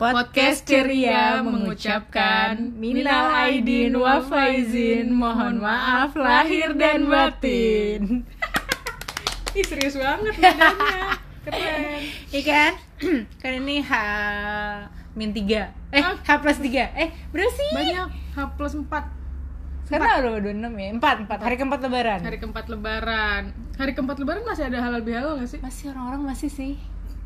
Podcast ceria mengucapkan Minal aidin wa faizin. Mohon maaf lahir dan batin. Ih serius banget nadanya Keren. Iya kan? kan ini H min 3 Eh. H plus 3 Eh berapa sih? Banyak H plus 4 Sekarang udah 26 ya? 4, 4 Hari keempat lebaran. Hari keempat lebaran. Hari keempat lebaran masih ada halal bihalal gak sih? Masih orang-orang masih sih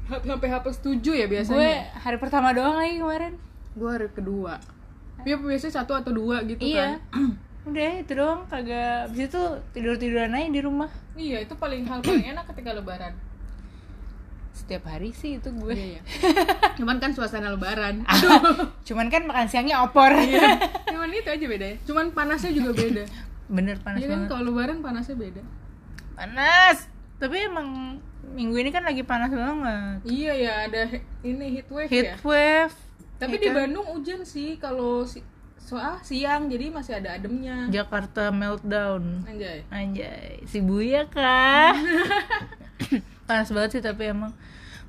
Sampai H plus 7 ya Gue biasanya hari pertama doang lagi kemarin. Gue hari kedua. Ya biasanya satu atau dua gitu Iya. kan? Udah itu doang. Kagak Abis itu tidur-tiduran aja di rumah. Iya itu paling hal paling enak ketika lebaran. Setiap hari sih itu gue. Iya iya. Cuman kan suasana lebaran. Cuman kan makan siangnya opor. Iya. Cuman itu aja beda ya. Cuman panasnya juga beda. Bener panas Iya kan? kalau lebaran panasnya beda. Panas Tapi emang minggu ini kan lagi panas banget Iya ya ada ini heat wave Heat ya wave Tapi ya di kan? Bandung hujan sih kalau si soal siang jadi masih ada ademnya. Jakarta meltdown Anjay. Anjay Si Buya kah Panas banget sih tapi emang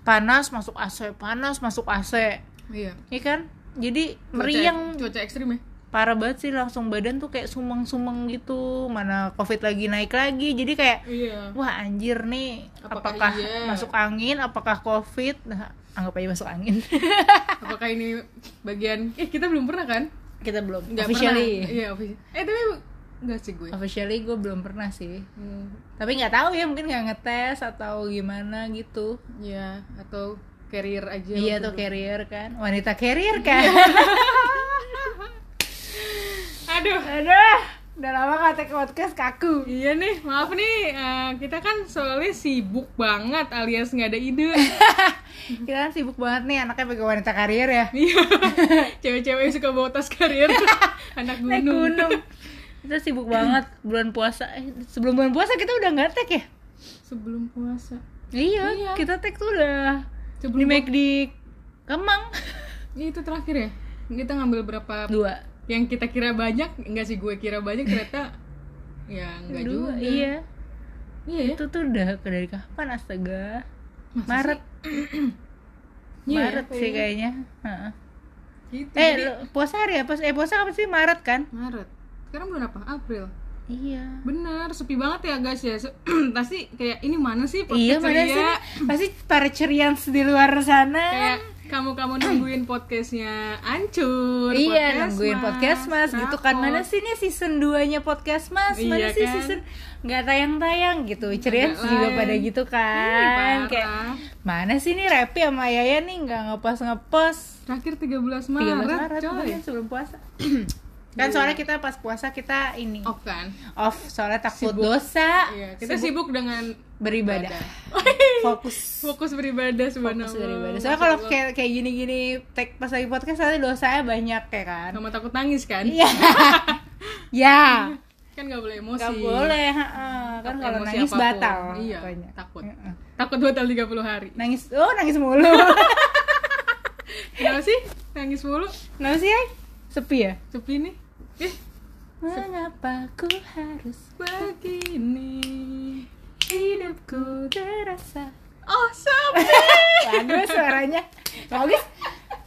Panas masuk AC Panas masuk AC Iya. Iya kan Jadi Cuaca- meriang Cuaca ekstrim ya. Parah banget sih langsung badan tuh kayak sumeng-sumeng gitu mana covid lagi naik lagi jadi kayak Iya. wah anjir nih Apakah apakah, iya? masuk angin apakah covid nah, anggap aja masuk angin Apakah ini bagian eh kita belum pernah kan? kita belum Nggak officially pernah. Iya, officially. Eh tapi enggak sih gue. officially gue belum pernah sih Hmm, tapi nggak tahu ya mungkin nggak ngetes atau gimana gitu Iya, atau carrier aja. iya itu. carrier kan wanita carrier kan Aduh. aduh udah lama gak take podcast kaku Iya nih, maaf nih, eh, kita kan soalnya sibuk banget alias nggak ada ide. kita kan sibuk banget nih anaknya pakai wanita carrier ya Iya, cewek-cewek yang suka bawa tas karir, anak naik gunung. gunung kita sibuk banget bulan puasa eh, sebelum bulan puasa kita udah nggak tag ya Sebelum puasa. iya, Iya. kita tag tuh udah Sebelum di make di Kemang Ini itu terakhir ya? Kita ngambil berapa dua yang kita kira banyak, enggak sih gue kira banyak ternyata ya enggak juga. iya Iya ya. itu tuh udah dari kapan astaga Masa Maret Iya ya, Maret sih kayaknya Heeh. Gitu. eh Jadi, puasa hari apa eh puasa apa sih Maret kan Maret. Sekarang bulan apa? April. iya Bener, sepi banget ya guys ya. Pasti kayak ini mana sih podcast iya mana ceria? sih pasti para cerians di luar sana Kayak kamu-kamu nungguin podcastnya Ancur Iya, nungguin podcast mas gitu kan Rapot. Mana sih nih season 2 nya podcast mas Mana Iya sih kan? season nggak tayang-tayang gitu Cerian juga pada gitu Ih, kan parah. Kayak mana sih nih Repi sama Yaya nih nggak ngepost-ngepost Terakhir 13 13 Maret, Maret coy. sebelum puasa Kan soalnya kita pas puasa kita ini Off kan? Off soalnya takut Sibuk. dosa Iya, kita sibuk dengan beribadah ibadah. Fokus fokus beribadah sebenarnya. Fokus beribadah Soalnya kalau kayak kayak gini-gini tag pas lagi podcast nanti dosanya banyak ya kan sama takut nangis kan? Iya. ya. Kan nggak boleh emosi. Gak boleh, heeh. kan kalau nangis apa pun. batal. Iya, pokoknya. takut. Heeh. Takut batal 30 hari. Nangis, oh nangis mulu. Kenapa sih? Nangis mulu? Kenapa sih, Ay? Sepi ya? Sepi nih. Eh, Mengapa ku harus begini. Hidupku terasa Oh, sepi. bagus suaranya bagus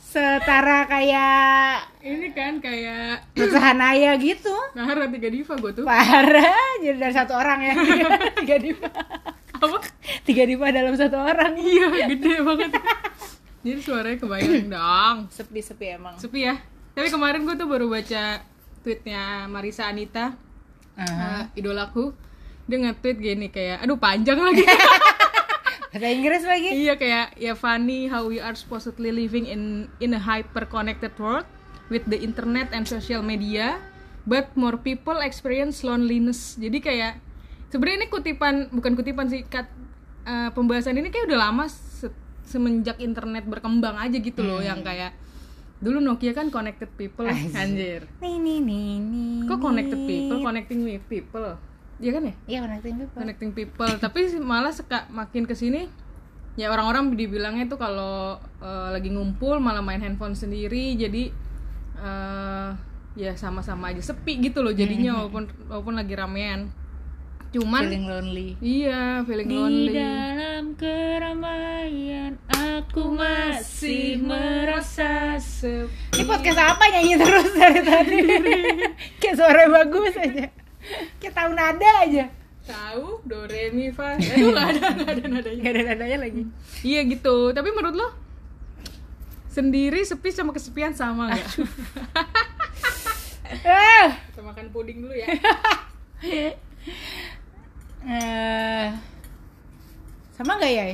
setara kayak Ini kan kayak pecahan ayah gitu Nahara tiga diva gue tuh. parah jadi dari satu orang ya tiga diva Apa? tiga diva dalam satu orang Iya, gede banget. Jadi suaranya kebayang dong. sepi sepi emang Sepi ya. Tapi kemarin gue tuh baru baca tweetnya Marisa Anita, Ah. eh, idolaku. Dia nge-tweet gini kayak, aduh panjang lagi. bahasa Inggris lagi iya kayak, ya funny how we are supposedly living in in a hyper connected world with the internet and social media, but more people experience loneliness. Jadi kayak sebenarnya ini kutipan, bukan kutipan sih, kat, eh, pembahasan ini kayak udah lama se- semenjak internet berkembang aja gitu loh, yang kayak dulu Nokia kan connected people, anjir. nih nih nih nih Kok connected people, connecting with people? Iya kan ya? iya connecting people Connecting people. Tapi malah seka, makin ke sini ya orang-orang dibilangnya tuh kalau eh, lagi ngumpul malah main handphone sendiri jadi eh, ya sama-sama aja sepi gitu loh jadinya walaupun walaupun lagi ramean. Cuman feeling lonely iya feeling di lonely. dalam keramaian aku masih merasa sepi Ini podcast apa nyanyi terus dari tadi? Kayak suara bagus aja. Kayak tahu nada aja. tahu do re mi fa aduh nggak ada nggak ada nadanya. Gak ada nadanya lagi. iya gitu. Tapi menurut lo sendiri sepi sama kesepian sama nggak? Eh, kita makan puding dulu ya. Eh, sama nggak ya?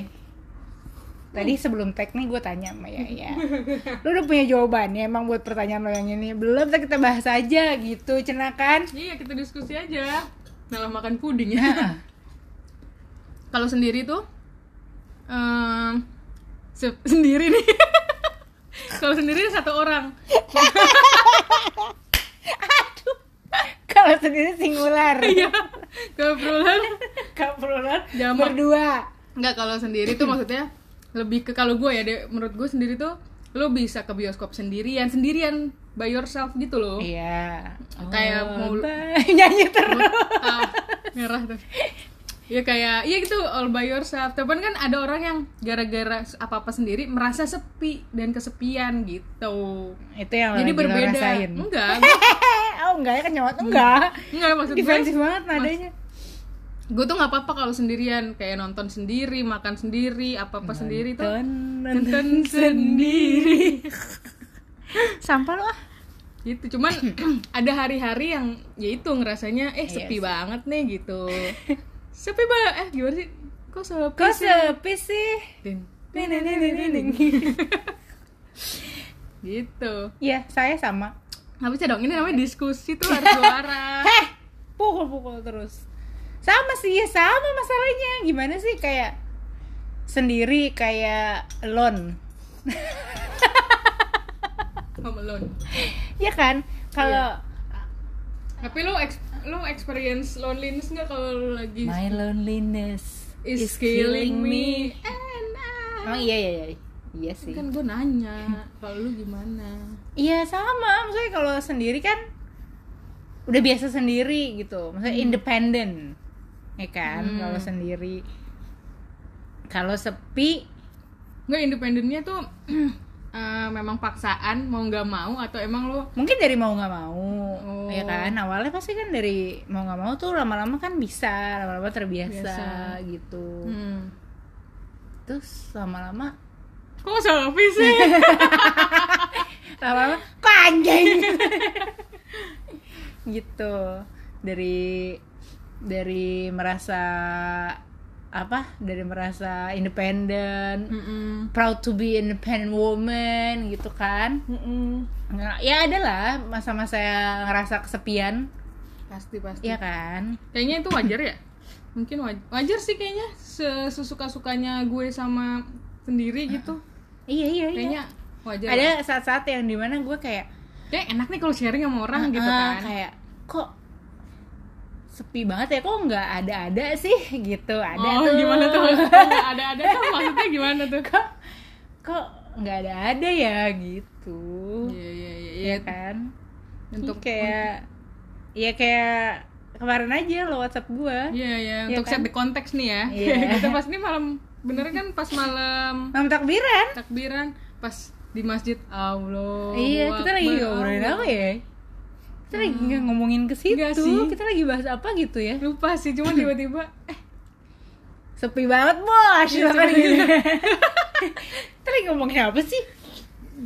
Tadi sebelum tag nih gue tanya sama Yaya. Lu udah punya jawabannya emang buat pertanyaan lo yang ini? Belum, kita bahas aja gitu, cenakan iya kita diskusi aja. Malah makan puding ya. Kalau sendiri tuh em, se- sendiri nih. Kalau sendiri satu orang. Kalau sendiri singular. Iya kebetulan. Kaprulan Jamak. berdua. Enggak kalau sendiri tuh maksudnya lebih ke kalau gue ya deh, menurut gue sendiri tuh lo bisa ke bioskop sendirian sendirian by yourself gitu loh. Iya. Kayak Oh, mau- bye. Nyanyi terus. Ah, merah tuh. Ya kayak iya gitu all by yourself. Tapi kan ada orang yang gara-gara apa apa sendiri merasa sepi dan kesepian gitu. Itu yang jadi berbeda. rasain. Enggak Oh enggak ya kenyawat Enggak? Enggak maksud gue Defensif banget nadanya gue tuh nggak apa-apa kalau sendirian kayak nonton sendiri makan sendiri apa apa sendiri tuh. nonton sendiri. Sampah lo ah. Gitu cuman ada hari-hari yang ya itu ngerasanya eh Iya sepi sih. banget nih gitu. Sepi banget eh gimana sih? Kok sepi Kok sih? sepi sih? Ning, ning, ning. gitu. Iya, saya sama. Nggak bisa dong ini namanya diskusi tuh harus suara Heh, pukul-pukul terus Sama sih, ya sama masalahnya. Gimana sih kayak Sendiri kayak alone? Home alone. Ya kan? Kalau tapi lo ex lo experience loneliness nggak kalau lagi My loneliness is killing me. and I Emang iya, iya, iya. Iya sih. Kan gue nanya kalau lu gimana? Iya sama, maksudnya kalau sendiri kan udah biasa sendiri gitu, maksudnya independen, ya kan? Hmm. Kalau sendiri, kalau sepi, nggak independennya tuh eh, memang paksaan mau nggak mau atau emang lo mungkin dari mau nggak mau, Oh. ya kan? Awalnya pasti kan dari mau nggak mau tuh lama-lama kan bisa, lama-lama terbiasa Biasa. gitu. hmm. Terus lama-lama, kok sepi sih lama-lama kok anjing, gitu. Dari dari merasa apa? Dari merasa independen, Mm-mm. proud to be independent woman gitu kan Mm-mm. Nggak- ya ada lah masa-masa yang ngerasa kesepian pasti pasti ya kan kayaknya itu wajar ya mungkin wajar, wajar sih kayaknya sesuka sukanya gue sama sendiri gitu iya iya iya kayaknya wajar ada lah. saat-saat yang di mana gue kayak kayak enak nih kalau sharing sama orang gitu "Ah, kan kayak kok sepi banget ya kok nggak ada-ada sih? Gitu ada oh tuh. gimana tuh? Nggak ada ada tuh? Maksudnya gimana tuh? Kok kok nggak ada-ada ya? Gitu. Iya iya iya ya iya kan untuk kayak ya kayak kemarin aja lo WhatsApp gue iya iya. Iya untuk kan? set the konteks nih ya. Iya. kita pas ini malam bener kan pas malam malam takbiran. takbiran pas di masjid Allah Iya, kita lagi ngobrolin apa ya? Kita lagi nggak ngomongin ke situ. Kita lagi bahas apa gitu ya? lupa sih cuma tiba-tiba eh Sepi banget, Bos. Sepi. gitu. Kita lagi ngomongin apa sih?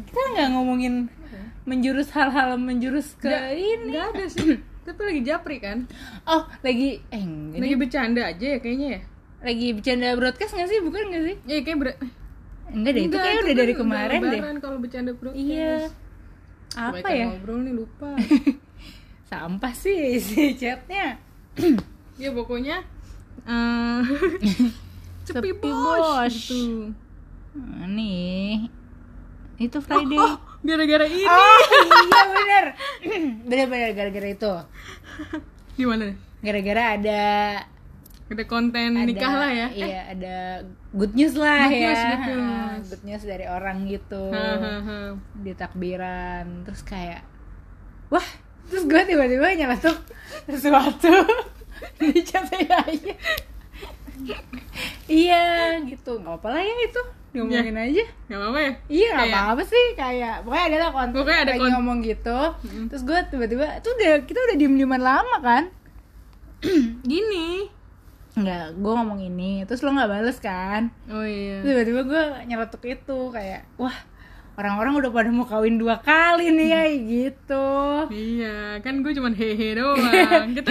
Kita nggak ngomongin menjurus hal-hal menjurus ke Nggak- ini. nggak ada sih tapi lagi japri kan Oh, lagi eh ini lagi bercanda aja ya kayaknya ya lagi bercanda broadcast nggak sih? Bukan nggak sih? ya kayak ber- Enggak deh, itu kayak udah kan dari kemarin deh. kalau bercanda bro Iya. Apa Kebaikan ya? ngobrol nih lupa Sampah sih si chatnya. ya pokoknya eh sepi, Sepi, bos, bos. gitu. Nah, nih. Itu Friday. oh gara-gara ini Oh iya bener Bener-bener gara-gara itu gimana Gara-gara ada ada konten ada- nikah lah ya. Iya ada good news lah Good ya. news, good news. Good news dari orang gitu. Hahaha. Di takbiran Terus kayak Wah Terus gue tiba-tiba nyeletuk Sesuatu. Di chat aja. Iya gitu. Gak apa lah ya itu. Diomongin aja. Nggak apa-apa ya. Iya nggak apa-apa sih. Kayak pokoknya ada lah konten Pokoknya ada kon- ngomong gitu. Terus gue tiba-tiba tuh udah kita udah diem dieman lama kan? Gini nggak gue ngomong ini terus lo nggak bales kan? Oh iya. Tiba-tiba gue nyeletuk itu kayak wah orang-orang udah pada mau kawin dua kali nih ya gitu. Iya, kan gue cuman hehe doang. Kita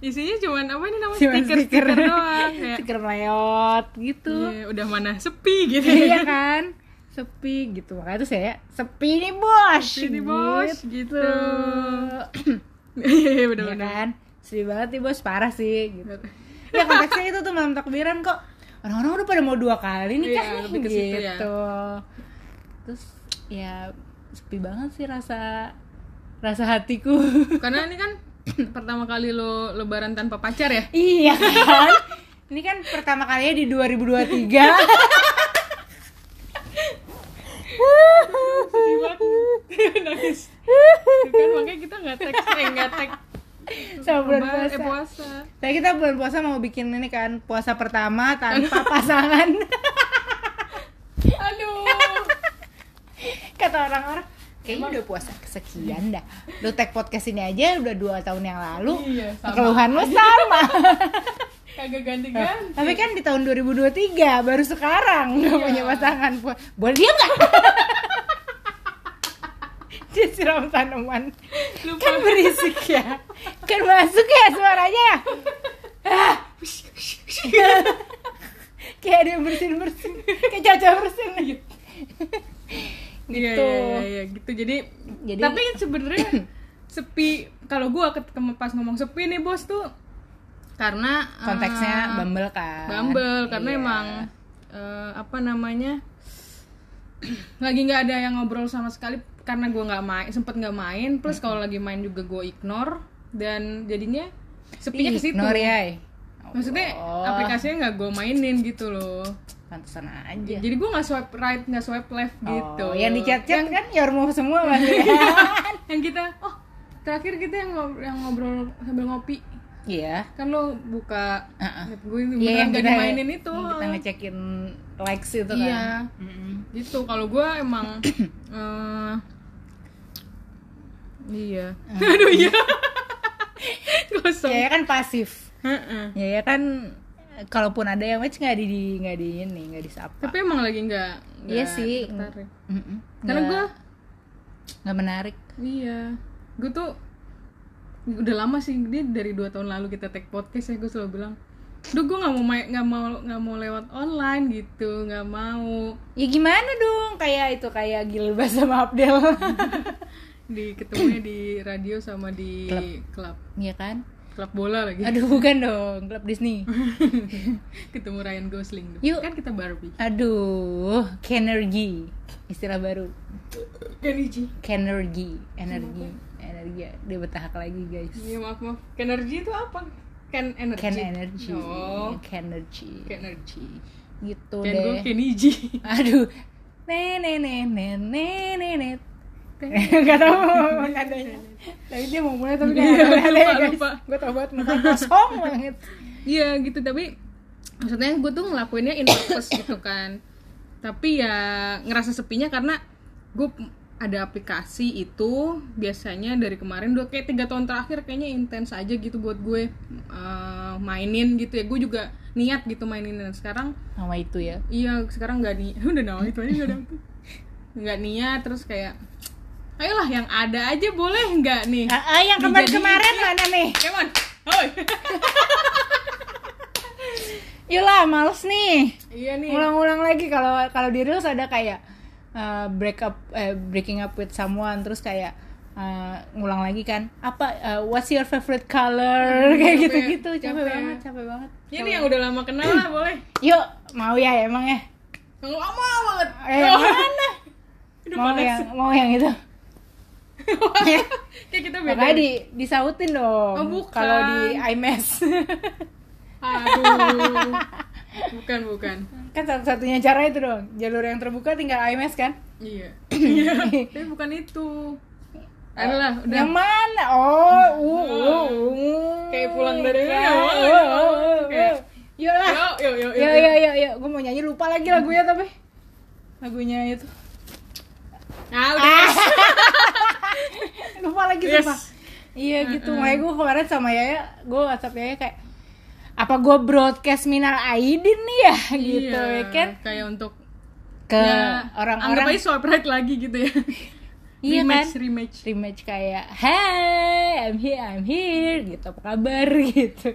isinya cuman apa ini namanya? Cuman stiker stiker. doang. Kayak, stiker meleot gitu. Iya, udah mana sepi gitu. iya kan? Sepi gitu. Makanya tuh saya sepi nih bos. Sepi nih, bos, gitu. Iya Iya, iya benar-benar. kan? Sedih banget nih bos. Parah sih gitu ya konteksnya itu tuh malam takbiran kok orang-orang udah pada mau dua kali nih Iya, kan lebih ke situ ya. gitu terus ya sepi banget sih rasa rasa hatiku Karena ini kan pertama kali lo lebaran tanpa pacar ya. iya kan ini kan pertama kalinya di 2023 Sedih banget. Nangis. Kan makanya kita nggak tag, eh nggak tag sama bulan puasa eh, puasa. Saya kita bulan puasa mau bikin ini kan puasa pertama tanpa pasangan. Aduh. Kata orang-orang, kayaknya udah puasa kesekian dah. Lu tag podcast ini aja udah dua tahun yang lalu. Iya, sama. Keluhan lu sama. Kagak ganti-ganti. Tapi kan di tahun 2023 baru sekarang Iya. punya pasangan. Boleh dia nggak? dia siram tanaman. Lupa. Kan berisik ya. Kan masuk ya suaranya. Ah. Kayak ada yang bersin-bersin. Kayak caca bersin gitu. Iya, gitu. iya, iya, iya, gitu. Jadi, Jadi- tapi sebenarnya sepi. Kalau gua ketemu pas ngomong sepi nih bos tuh, karena Konteksnya Bumble kan. Bumble karena Iya. emang eh, apa namanya lagi nggak ada yang ngobrol sama sekali karena gua nggak main sempet nggak main plus kalau lagi main juga gue ignore dan jadinya sepinya ke situ ya. maksudnya Oh. aplikasinya nggak gue mainin gitu loh Pantesan aja. jadi gue nggak swipe right nggak swipe left gitu Oh, yang di chat-chat Yang- kan your move semua kan. yang kita oh terakhir kita yang ngobrol, yang ngobrol sambil ngopi Iya. kan lo buka Heeh. gue itu Iya yang gak dimainin itu yang kita ngecekin likes itu kan. Iya. Mm-mm. gitu kalau gue emang eh, iya aduh iya kosong Ya, ya kan pasif. Heeh. Ya ya kan kalaupun ada yang match nggak di nggak di ini nggak disapa. tapi emang lagi nggak Iya sih. tertarik. Mm-mm. karena Nggak- gue nggak menarik. iya gue tuh udah lama sih dia dari dua tahun lalu kita take podcast ya gue selalu bilang Duh gue nggak mau main nggak mau nggak mau lewat online gitu nggak mau Ya gimana dong kayak itu kayak Gilbas sama Abdel. di ketemunya di radio sama di Klub. klub Iya kan? klub bola lagi Aduh bukan dong, klub Disney. ketemu Ryan Gosling tuh. Yuk. kan kita Barbie Aduh, kenergi. Istilah baru. Keniji Kenergi, energi, energi. Dia bertahak lagi, guys. iya maaf maaf Kenergy itu apa Ken energy Ken energy. oh Kenergy. Kenergy Gitu Ken deh. Keniji Aduh. Nene nene nene nene. Gak tau nadanya Tapi dia mau mulai tapi gak ada lupa. Gue tau banget muka kosong banget. Iya gitu. Tapi maksudnya gue tuh ngelakuinnya in purpose gitu kan. Tapi ya ngerasa sepinya karena gue ada aplikasi itu biasanya dari kemarin udah kayak tiga tahun terakhir kayaknya intens aja gitu buat gue eh, mainin gitu ya. Gue juga niat gitu mainin. Dan sekarang Nama itu ya? Iya sekarang nggak nih udah nama itu aja nggak dapet nggak niat terus kayak ayolah yang ada aja boleh nggak nih? Ah, ah, Yang kemarin-kemarin mana nih? Come on Hoi. Males nih. Iya nih. Ulang-ulang lagi kalau kalau di Reels ada kayak uh, break up eh, breaking up with someone terus kayak uh, ngulang lagi kan apa uh, what's your favorite color? Kayak capek, gitu-gitu capek, capek. banget capek banget. Ini yang udah lama kenal lah boleh. Yuk mau ya emang ya? Lama banget. Eh, yang mana mau panas. yang mau yang itu kayak kita beda. Makanya di disautin dong. Oh, bukan. kalau di iMess aduh. Bukan bukan. Kan satu-satunya cara itu dong. Jalur yang terbuka tinggal iMess kan? Iya. Iya. Tapi bukan itu. Adalah udah. yang mana? Oh uh, uh, uh. Kayak pulang dari ya? Yuk lah. Yuk yuk yuk yo yo yo, gue mau nyanyi lupa lagi lagunya tapi. Lagunya itu. Ah, udah. lupa lagi Yes. sumpah. Iya gitu. Makanya gue kemarin sama Yaya gue whatsapp Yaya kayak apa gue broadcast minal aidin nih ya? Gitu Iya, ya kan? Kayak untuk ke ya, Anggap orang-orang aja swipe right lagi gitu ya. iya rematch, kan? Rematch. rematch. Kayak hey I'm here I'm here gitu apa kabar? Gitu.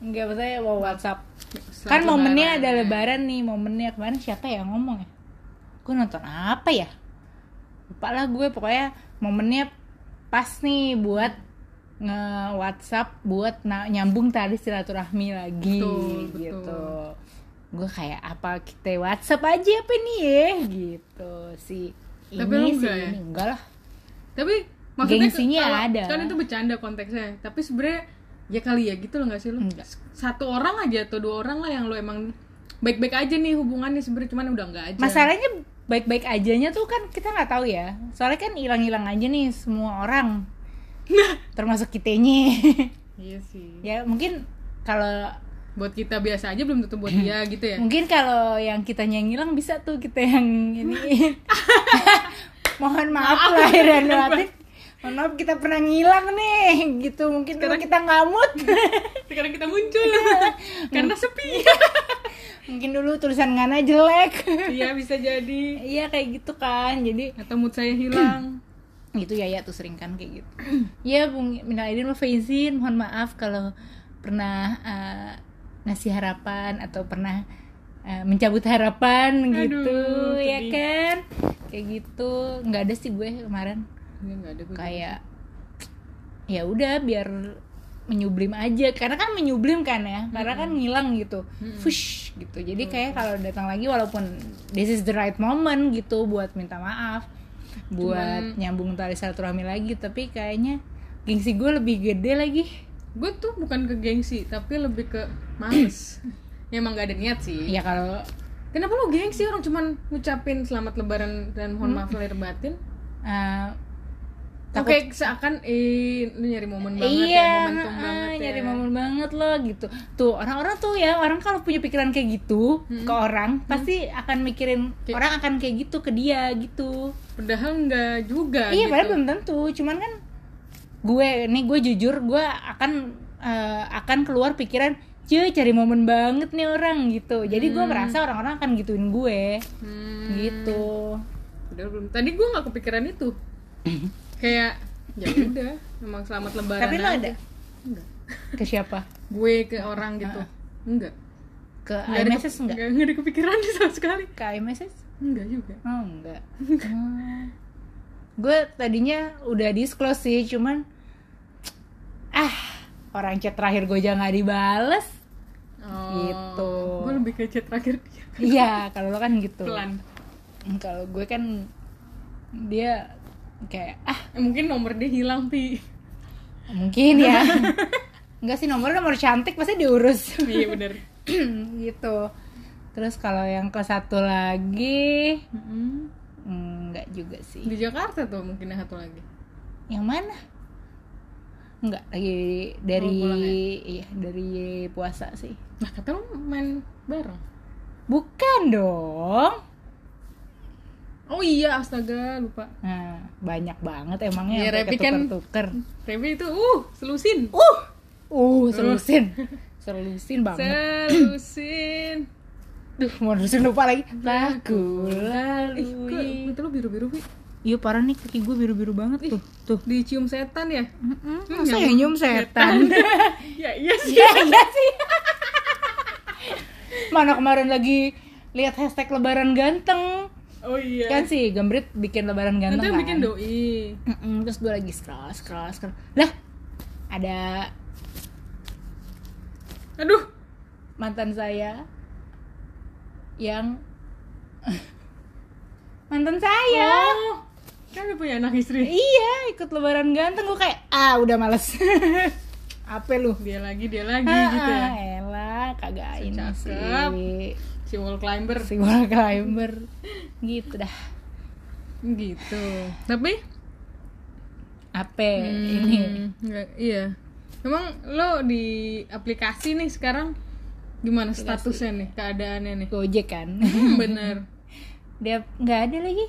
Enggak maksudnya mau WhatsApp. Selamat kan momennya lebaran. ada lebaran nih momennya kemarin siapa ya ngomong ya? Gue nonton apa ya lupa lah gue pokoknya momennya pas nih buat nge WhatsApp buat na- nyambung tali silaturahmi lagi Betul, gitu betul. gue kayak apa kita WhatsApp aja apa nih ya gitu si Tapi ini lu sih enggak ya? ini enggak lah Tapi maksudnya Gengsinya kalau- ada. Kan itu bercanda konteksnya. Tapi sebenarnya ya kali ya gitu loh gak sih? Enggak. Satu orang aja atau dua orang lah yang lu emang baik-baik aja nih hubungannya sebenarnya cuman udah enggak aja. masalahnya baik-baik ajanya tuh kan kita nggak tahu ya. Soalnya kan hilang-hilang aja nih semua orang. Termasuk kitanya Iya sih. ya mungkin kalau Buat kita biasa aja belum tentu buat dia gitu ya. mungkin kalau yang kitanya yang hilang bisa tuh kita yang ini. Mohon maaf lahir dan batin. Mohon maaf kita pernah ngilang nih. Gitu mungkin kalau kita ngamut. Sekarang kita muncul. Karena sepi. Mungkin dulu tulisan ngana jelek. Iya bisa jadi. iya kayak gitu kan. Jadi Atau mood saya hilang. gitu ya ya tuh sering kan kayak gitu. Ya bung minal aidin wal faizin mohon maaf kalau pernah eh, ngasih harapan atau pernah eh, mencabut harapan gitu Aduh, ya sedih. kan? Kayak gitu. Nggak ada sih gue kemarin. Enggak ada kayak ya udah biar menyublim aja. Karena kan menyublim kan ya. Karena kan ngilang gitu. Fush gitu. Jadi kayak kalau datang lagi walaupun this is the right moment gitu buat minta maaf buat nyambung tali silaturahmi lagi tapi kayaknya gengsi gue lebih gede lagi. Gue tuh bukan ke gengsi tapi lebih ke males. Ya emang gak ada niat sih. Ya kalau kenapa lu gengsi orang cuman ngucapin selamat lebaran dan mohon maaf lahir batin? Eh, Takut kayak seakan eh lu nyari momen banget iya, ya momentum ah, banget ya nyari momen banget loh gitu. Tuh orang-orang tuh ya orang kalau punya pikiran kayak gitu ke orang pasti akan mikirin Kayak- orang akan kayak gitu ke dia gitu. padahal enggak juga iya, gitu. padahal belum tentu. Cuman kan gue nih gue jujur gue akan eh, akan keluar pikiran cuy cari momen banget nih orang gitu. Jadi gue merasa orang-orang akan gituin gue Hmm, gitu. padahal belum tadi gue nggak kepikiran itu kayak ya udah emang selamat lebaran Tapi lo ada enggak ke siapa? gue ke orang gitu enggak Ke Nggak ada iMessage ke- enggak? nggak nggak ada kepikiran sama sekali Ke iMessage? enggak juga Oh enggak. gue tadinya udah disclose sih, cuman ah orang chat terakhir gue aja nggak dibales. oh, Gitu. gue lebih ke chat terakhir dia Iya, kalau lo kan gitu. pelan Kalau gue kan dia kayak ah mungkin nomor dia hilang pi mungkin ya. Enggak sih nomor nomor cantik pasti diurus iya bener gitu. Terus kalau yang ke satu lagi Mm-mm. enggak juga sih. di Jakarta tuh mungkin yang satu lagi Yang mana? Enggak, lagi dari Oh, ya? iya, dari puasa sih. nah kata lu main bareng Bukan dong. Oh iya astaga lupa Nah, banyak banget emangnya sampai Repi kan- ketuker-tuker. Revi itu uh selusin Uh, uh, selusin. selusin banget. selusin Duh, mau terusin lupa lagi. Lagu ih lalu. kok itu lu biru biru pi Iya parah nih kaki gue biru-biru banget tuh. Tuh. dicium setan ya Mm-mm, Hmm, Masa nyium setan? ya iya sih Iya iya sih. Mana kemarin lagi lihat hashtag lebaran ganteng. Oh iya Kan sih Gambrit bikin lebaran nanti ganteng yang kan. bikin doi Mm-mm, terus gue lagi scroll scroll scroll. Lah, ada aduh mantan saya yang mantan saya. oh kan udah punya anak istri Iya, ikut lebaran ganteng gue kayak ah udah males. Apa lu? dia lagi dia lagi gitu ya Kagak ini Secakep. sih. si wall climber Si wall climber gitu dah. gitu tapi Apa hmm, ini? nggak- iya emang lo di aplikasi nih sekarang gimana statusnya nih keadaannya nih Gojek kan. Hmm, bener dia nggak ada lagi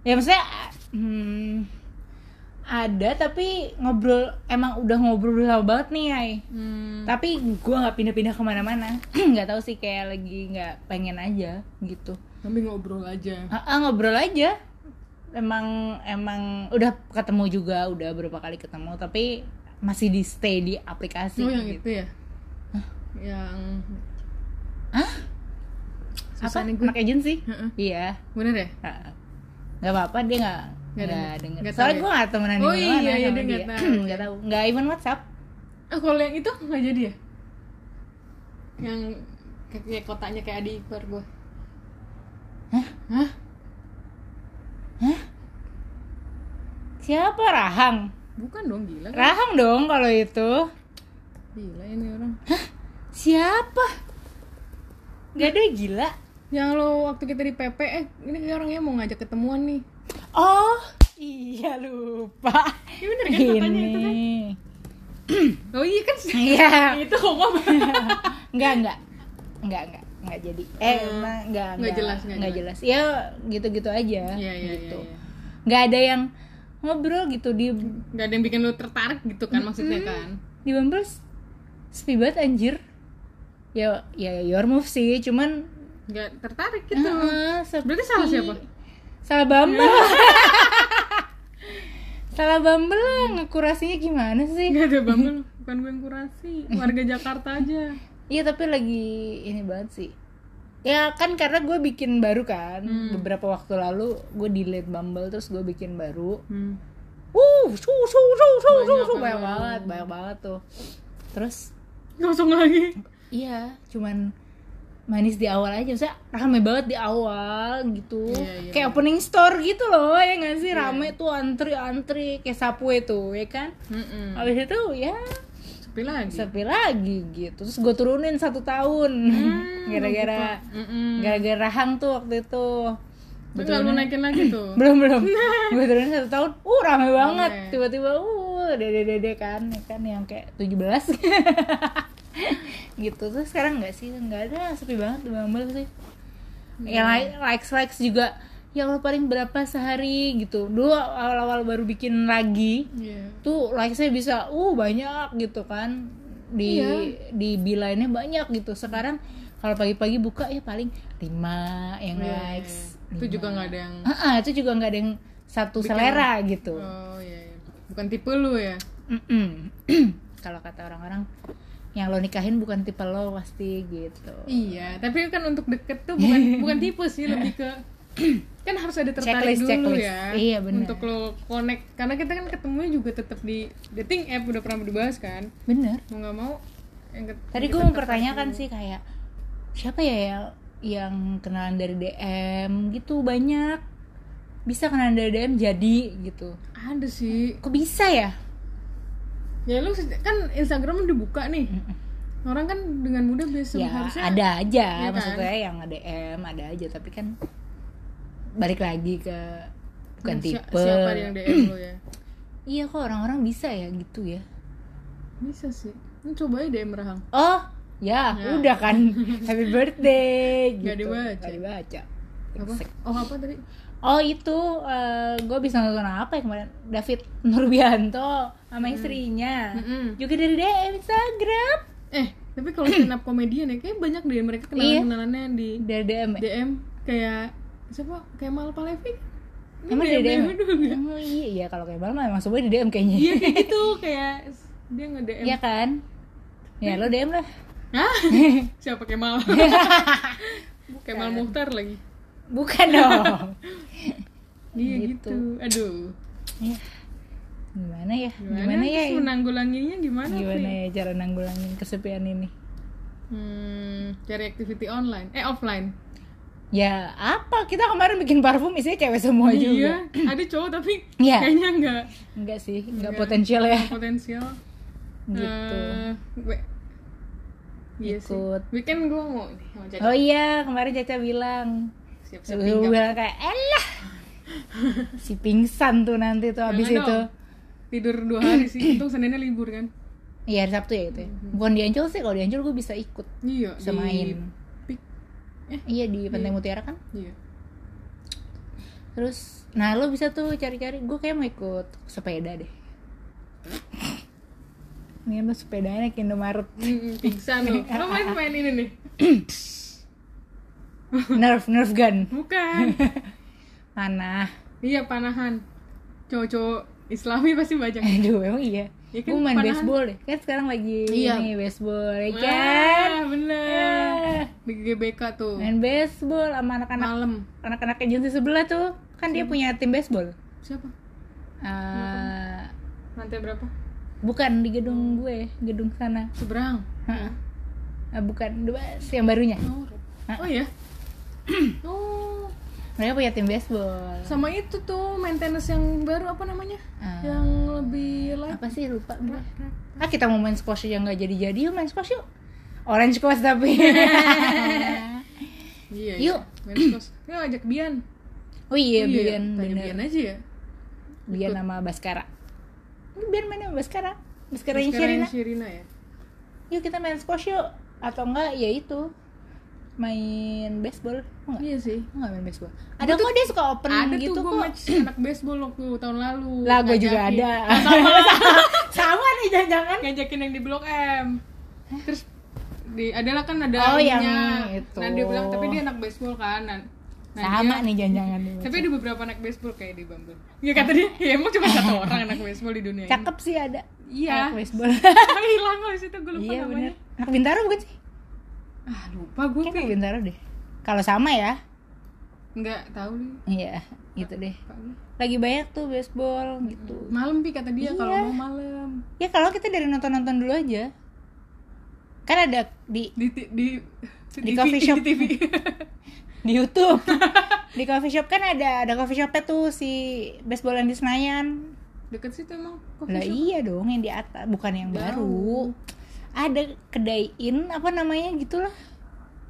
ya maksudnya hmm, ada tapi ngobrol emang udah ngobrol lama banget nih ay Hmm. tapi gua nggak pindah-pindah ke mana-mana nggak tahu sih kayak lagi nggak pengen aja gitu Tapi ngobrol aja. Ah, ah, ngobrol aja emang emang udah ketemu juga udah berapa kali ketemu tapi masih di stay di aplikasi Oh yang gitu. itu ya? Yang Hah? Susah apa nih gue. anak agency Heeh. iya Bener ya? Ah, nggak apa-apa dia nggak Nggak nggak denger. Nggak soalnya tahu gue ya? nggak temenan Oh iya, iya, sama dia nggak tahu. nggak tahu nggak even WhatsApp Ah kalau yang itu nggak jadi ya? Yang kayak, kotaknya kayak adik ipar gue. Hah? Hah? siapa Rahang Bukan dong gila kan? Rahang dong kalau itu Gila ini orang. siapa nggak ada gila Yang lo waktu kita di PP, eh ini orangnya mau ngajak ketemuan nih. Oh iya lupa Iya bener kan katanya itu kan? ini Oh iya kan? iya itu kok nggak Enggak, enggak. Enggak, enggak. Enggak jadi. Eh, emang enggak, Nggak jelas, nggak enggak jelas. Ya, gitu-gitu aja. Iya iya iya. gitu. iya. Enggak ada yang ngobrol gitu di Gak ada yang bikin lo tertarik gitu kan maksudnya kan? di Bumble sepi banget anjir. Ya, ya your move sih, cuman Gak tertarik gitu. sepi. Berarti salah siapa? Salah Bumble. salah Bumble lah, ngekurasinya gimana sih? Gak ada Bumble, bukan gue yang kurasi, warga Jakarta aja. Iya tapi lagi ini banget sih. Ya kan karena gue bikin baru kan Hmm. beberapa waktu lalu gue delete Bumble terus gue bikin baru. Hmm. Uh, su su su su su Banyak su banyak banget, banyak banget tuh. Terus Langsung lagi. iya, cuman manis di awal aja, maksudnya rame banget di awal gitu. Iya, iya, kayak opening store gitu loh, ya nggak sih rame tuh antri-antri kayak Subway tuh, ya kan? Mm-mm. Habis itu ya Sepi lagi. sepi lagi gitu. Terus gue turunin satu tahun Hmm, gara-gara Mm-mm. gara-gara rahang tuh waktu itu nggak lu naikin lagi tuh. belum belum gue turunin satu tahun uh rame banget tiba-tiba uh dede dede kan ya kan yang kayak 17 gitu terus sekarang nggak sih nggak ada sepi banget di Bumble sih yang like likes likes juga ya Allah paling berapa sehari gitu dulu awal-awal baru bikin lagi Iya. tuh likesnya bisa uh banyak gitu kan di Iya. di beeline-nya banyak gitu sekarang kalau pagi-pagi buka ya paling lima yang Iya, likes iya. Itu juga nggak ada yang. Ah, ah, itu juga nggak ada yang satu selera gitu Oh iya. iya. Bukan tipe lu ya. Kalau kata orang-orang yang lo nikahin bukan tipe lo pasti gitu. Iya. Tapi kan untuk deket tuh bukan bukan tipe sih lebih ke kan harus ada tertarik Checklist, dulu checklist. ya. Iya, benar. untuk lo connect karena kita kan ketemunya juga tetap di dating app udah pernah dibahas kan. Bener mau nggak mau tadi gue mempertanyakan sih kayak siapa ya yang kenalan dari DM gitu banyak? Bisa kenalan dari DM jadi gitu. Ada sih. Kok bisa ya ya lu kan Instagram udah buka nih orang kan dengan mudah biasa ya harusnya ada aja. Kan? maksudnya yang DM ada aja tapi kan balik lagi ke bukan si- tipe. siapa yang DM lo ya? Iya kok orang-orang bisa ya gitu ya? Bisa sih. Lu coba aja DM Rahang. Oh ya, Ya. udah kan. Happy birthday gitu. Nggak dibaca. Nggak dibaca apa? Oh apa tadi? Oh itu gue bisa nonton apa ya kemarin? David Nurbianto sama istrinya. Mm-mm. juga dari DM Instagram. Eh tapi kalau stand up komedian ya kayak banyak deh mereka kenalan Iya. kenalannya di dari DM ya? DM kayak siapa? Kayak Mal Palevi? Emang dari DM, ya? emang iya iya kalau kayak malam emang semua di DM kayaknya. Iya kayak gitu kayak dia nge DM Iya kan? Ya lo DM lah. Hah? siapa Kemal Kemal Muhtar lagi bukan dong. Iya Gitu. gitu. aduh. Ya. gimana ya? Gimana, gimana, ya? menanggulanginya gimana, gimana ya cara nanggulangin kesepian ini? Hmm, cari activity online. Eh offline. Ya apa? Kita kemarin bikin parfum isinya cewek semua juga. iya ada cowok tapi Iya. kayaknya enggak enggak sih enggak Enggak. potensial ya. potensial. Gitu. We- iya sih. Ikut. weekend gue mau Caca oh iya kemarin Caca bilang siap-siap Gue bilang kayak elah. Si pingsan tuh nanti tuh habis Jangan itu. dong. tidur dua hari sih. Untung seninnya libur kan? Iya hari Sabtu ya itu ya. bukan di Ancol sih kalau di Ancol gue bisa ikut iya bisa di main Pik. iya di Pantai Mutiara kan? Iya. Terus nah lo bisa tuh cari-cari. Gue kayak mau ikut sepeda deh. Ini lo sepedanya ke Indomaret. Pingsan lo lo main main ini nih nerf nerf gun. Bukan. Mana iya panahan. Cowok-cowok islami pasti banyak. Aduh emang iya? Ya kan, main baseball deh. Kan sekarang lagi Iya. nih baseball ya kan? ah, bener. Eh, di GBK tuh. Main baseball sama anak-anak malam. anak-anak agensi sebelah tuh. Kan dia punya tim baseball. Siapa? Eh, lantai berapa? Bukan di gedung gue gedung sana. Seberang. Heeh. Eh, bukan dua yang barunya. Oh, oh ya oh. Mereka punya tim baseball. Sama itu tuh maintenance yang baru apa namanya? Ah. yang lebih light. Apa sih? Lupa. Gue ah kita mau main squash aja nggak jadi jadi yuk main squash yuk. Orange squash tapi. Iya Yuk. iya. main squash. Yuk ajak Bian. Oh iya Bian tanya bener. Bian aja ya. Bian sama Baskara. Bian main sama Baskara. Baskara yang Sherina. Yang Sherina ya. Yuk kita main squash yuk. Atau enggak ya itu main baseball Mau nggak? Iya sih. Mau nggak main baseball? Ada kok dia suka open ada gitu tuh gue match anak baseball waktu tahun lalu lah gue juga ada. Sama nih jangan-jangan. Ngajakin yang di blok M. Terus di adalah kan ada Oh, yang itu. nah dia bilang tapi dia anak baseball kan. Nah, nah sama dia- nih jangan-jangan tapi ada beberapa anak baseball kayak di Bumble. Ya kata dia ya emang cuma satu orang anak baseball di dunia cakep sih ada Iya. anak baseball. Ini hilang loh situ gue lupa iya namanya. bener. Anak bintaro bukan sih ah lupa gue anak bintaro deh. Kalau sama ya? Nggak tahu nih iya gitu deh. lagi banyak tuh baseball gitu. Malam pi kata dia kalau Iya. mau malam. Ya kalau kita dari nonton-nonton dulu aja. Kan ada di di ti- di Di coffee shop. di TV. Di YouTube. Di coffee shop kan ada ada coffee shopnya tuh si baseball yang di Senayan. Deket situ emang coffee lah shop. iya dong yang di atas bukan yang baru ada kedai in apa namanya gitulah.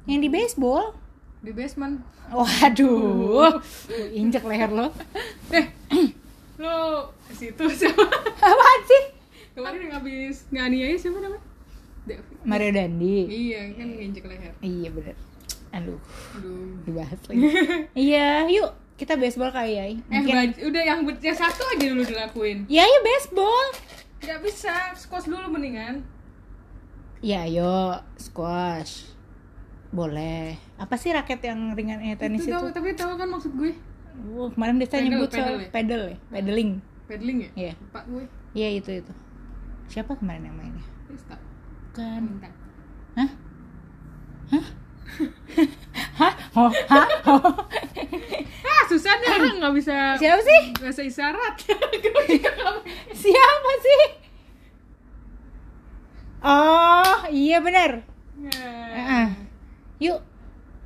Yang di baseball. Di basement. Waduh. Injek leher lo. Eh lo situ siapa? Apaan sih? Kemarin yang habis nganiaya siapa namanya? Mario Dandi. Iya kan nginjek leher. Iya bener. Aduh. Aduh. Dibahas lagi. Iya yuk. Kita baseball kali ya. Eh mungkin baj- udah yang, yang satu aja dulu dilakuin. Ya ya baseball. Nggak bisa squash dulu mendingan ya ayo squash. Boleh. Apa sih raket yang ringan eh tenis itu itu, tahu tapi tahu kan maksud gue? Wah, kemarin Pedal, nyebut pedal soal ya? pedal ya pedaling. Paddling ya? Iya. pak gue. Iya itu itu. Siapa kemarin yang mainnya? Krista kan minta. Hah? Hah? Hah? Oh hah? Oh. ah susah deh orang nggak bisa siapa sih? bahasa isyarat. Nggak bisa. siapa sih? Oh iya benar Ya. Ah. Yuk,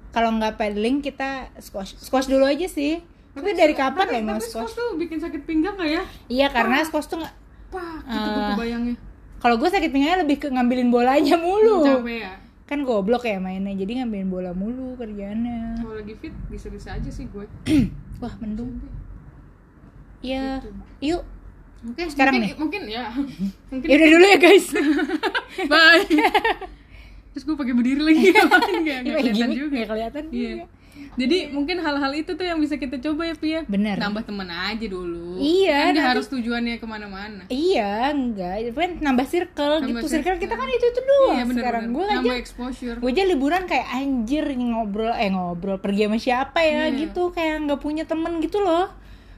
kalau nggak paddling kita squash. Squash dulu aja sih. Tapi dari kapan tapi, ya mau squash? squash tuh bikin sakit pinggang nggak ya Iya, karena squash tuh nggak. pak itu gue Ah. kebayangnya Kalau gue sakit pinggangnya lebih ke ngambilin bolanya mulu. capek ya Kan goblok ya mainnya, jadi ngambilin bola mulu kerjaannya. kalau lagi fit bisa-bisa aja sih gue Wah, mendung. Iya, Gitu. yuk. Oke, Sekarang mungkin, nih? mungkin ya. Mungkin Ya udah dulu ya guys. bye. Terus gue pakai berdiri lagi Ini kelihatan gini, juga. nggak kelihatan. Iya. Jadi mungkin hal-hal itu tuh yang bisa kita coba ya Pia. Bener. Nambah temen aja dulu. Iya, Kan nggak nanti- harus tujuannya ke mana-mana. Iya, enggak. Kan nambah circle Nambah gitu. Circle circle. kita kan itu itu doang iya bener, sekarang. bener. Gue aja Nambah exposure. gue aja liburan kayak anjir ngobrol eh ngobrol pergi sama siapa ya Iya. gitu kayak nggak punya temen gitu loh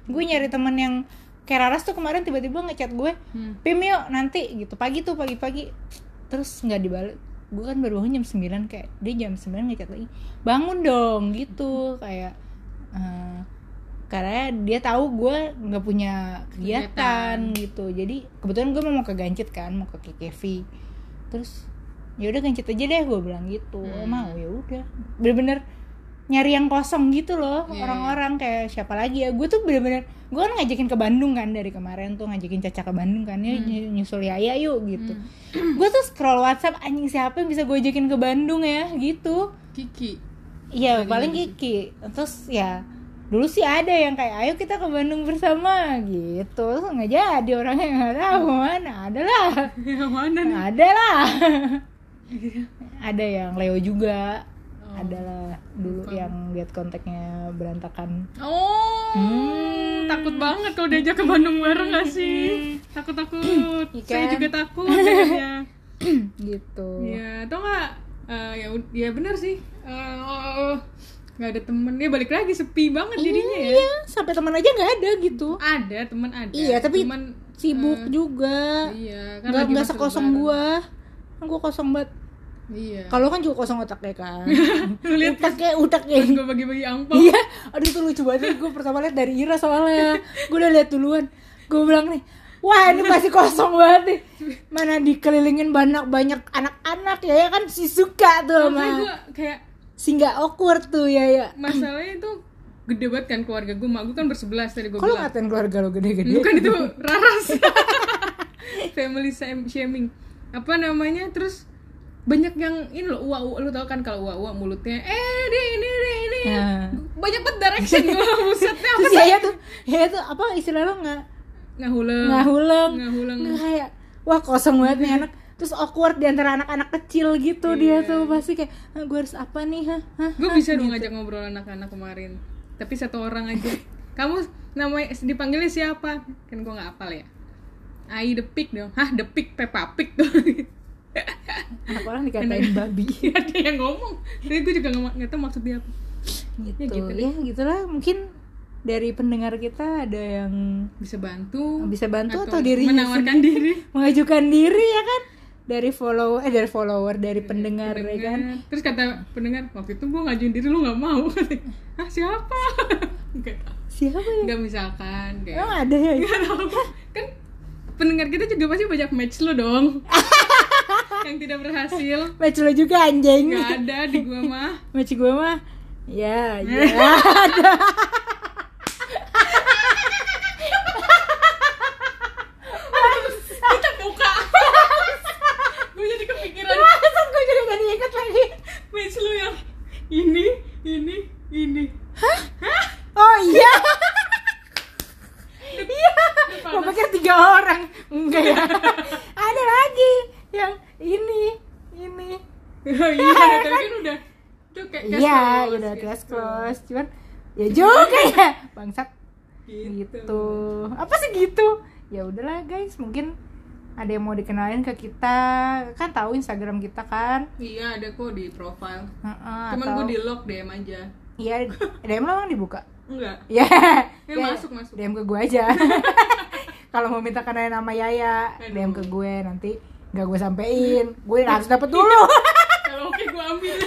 gue nyari temen yang kayak Raras tuh kemarin tiba-tiba ngechat gue Hmm. Pim yuk nanti gitu. Pagi tuh pagi-pagi. Terus nggak dibalik gue kan baru bangun jam 9 kayak dia jam 9 ngechat lagi bangun dong gitu. Kayak eh, karena dia tahu gue nggak punya kegiatan gitu. Jadi kebetulan gue mau ke Gancit kan mau ke KKV terus ya udah Gancit aja deh gue bilang gitu. Hmm. mau ya udah. Bener-bener nyari yang kosong gitu loh Iya. orang-orang kayak siapa lagi ya. Gue tuh bener-bener gue kan ngajakin ke Bandung kan dari kemarin tuh ngajakin Caca ke Bandung kan ya ny- nyusul Yaya yuk gitu. Hmm. gue tuh scroll WhatsApp anjing siapa yang bisa gue ajakin ke Bandung ya gitu. Kiki. Iya paling. Kiki. Terus ya Dulu sih ada yang kayak Ayo kita ke Bandung bersama Gitu. Terus nggak jadi orangnya nggak tahu mana Ada lah. Yang mana nih? Ada lah. Ada yang Leo juga adalah dulu yang lihat kontaknya berantakan Oh, Hmm. takut banget kalau diajak ke Bandung bareng gak sih? Takut takut. Iya Saya kan? juga takut kayaknya. gitu Iya, atau nggak? eh, ya, ya benar sih. Eh, oh, oh, nggak ada temen dia balik lagi sepi banget jadinya ya. iya sampai teman aja nggak ada gitu Ada teman ada. Iya, tapi Cuman, sibuk eh, juga Iya, kan nggak masa sekosong lebaran. gua kan gua kosong banget Iya. kalau kan juga kosong otaknya kan Lu lihat utaknya utaknya pas gue bagi-bagi angpau. Iya, aduh itu lucu banget. Gue pertama lihat dari Ira soalnya. Gue udah lihat duluan. Gue bilang nih, wah ini masih kosong banget nih. Mana dikelilingin banyak banyak anak-anak ya, ya kan si suka tuh sama gue kayak si nggak awkward tuh ya ya. masalahnya itu gede banget kan keluarga gue, mak gue kan bersebelas tadi gue Kalau ngatain keluarga lo gede-gede. Bukan itu raras. Family sham- shaming. Apa namanya? Terus banyak yang ini loh uwa uwa lu tau kan kalau uwa uwa mulutnya eh dia ini dia ini. Nah. banyak banget direction gue busetnya apa sih? ya tuh, ya tuh apa istilah lo nggak? Ngahuleng. Ngahuleng, ngahuleng. Nggak kayak wah kosong banget nih anak. Terus awkward di antara anak-anak kecil gitu dia Iya. tuh pasti kayak, gue harus apa nih, hah? Hah? gue bisa dong ngajak ngobrol anak-anak kemarin. Tapi satu orang aja. Kamu namanya dipanggilnya siapa? Kan gue nggak apal ya. Ai the pig dong. Hah the pig Peppa Pig. dong Anak orang dikatain babi. ada yang ngomong. Tapi gue juga nggak tahu maksudnya apa. Gitu. Ya gitu ya, gitulah. Mungkin dari pendengar kita ada yang bisa bantu. Bisa bantu atau, dirinya menawarkan sendiri. diri. Mengajukan diri ya kan? Dari follow eh dari follower dari pendengar, ya kan? Pendengar. terus kata pendengar waktu itu gue ngajuin diri lu nggak mau. Ah siapa? Siapa ya? Nggak misalkan kayak emang ada ya? Nggak tahu. kan pendengar kita juga pasti banyak match lu dong yang tidak berhasil. Match lo juga anjing. Nggak ada di gua mah. Match gue mah ya ya ada kita buka gue jadi kepikiran masa gue juga jadi ikut lagi match lu yang ini ini ini oh iya iya gue pikir tiga orang enggak ya ada lagi yang ini ini oh, iya tapi kan udah udah kayak case Iya, close udah gitu. case close. Cuman ya juga ya, bangsat gitu, gitu. Apa sih gitu? Ya udahlah guys, mungkin ada yang mau dikenalin ke kita. Kan tahu Instagram kita kan? iya ada kok di profile Heeh, cuman atau gue di lock DM aja Iya, DM lo emang dibuka? enggak Ya. Ya, masuk, masuk. DM ke gue aja. Kalau mau minta kenalin nama Yaya, Aduh. DM ke gue nanti nggak gue sampein. Gue harus dapet dulu. kalau oke gue ambil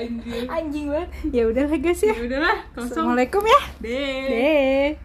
anjir Anjing banget. Ya udahlah guys ya. ya udahlah kosong Assalamualaikum ya. Deh.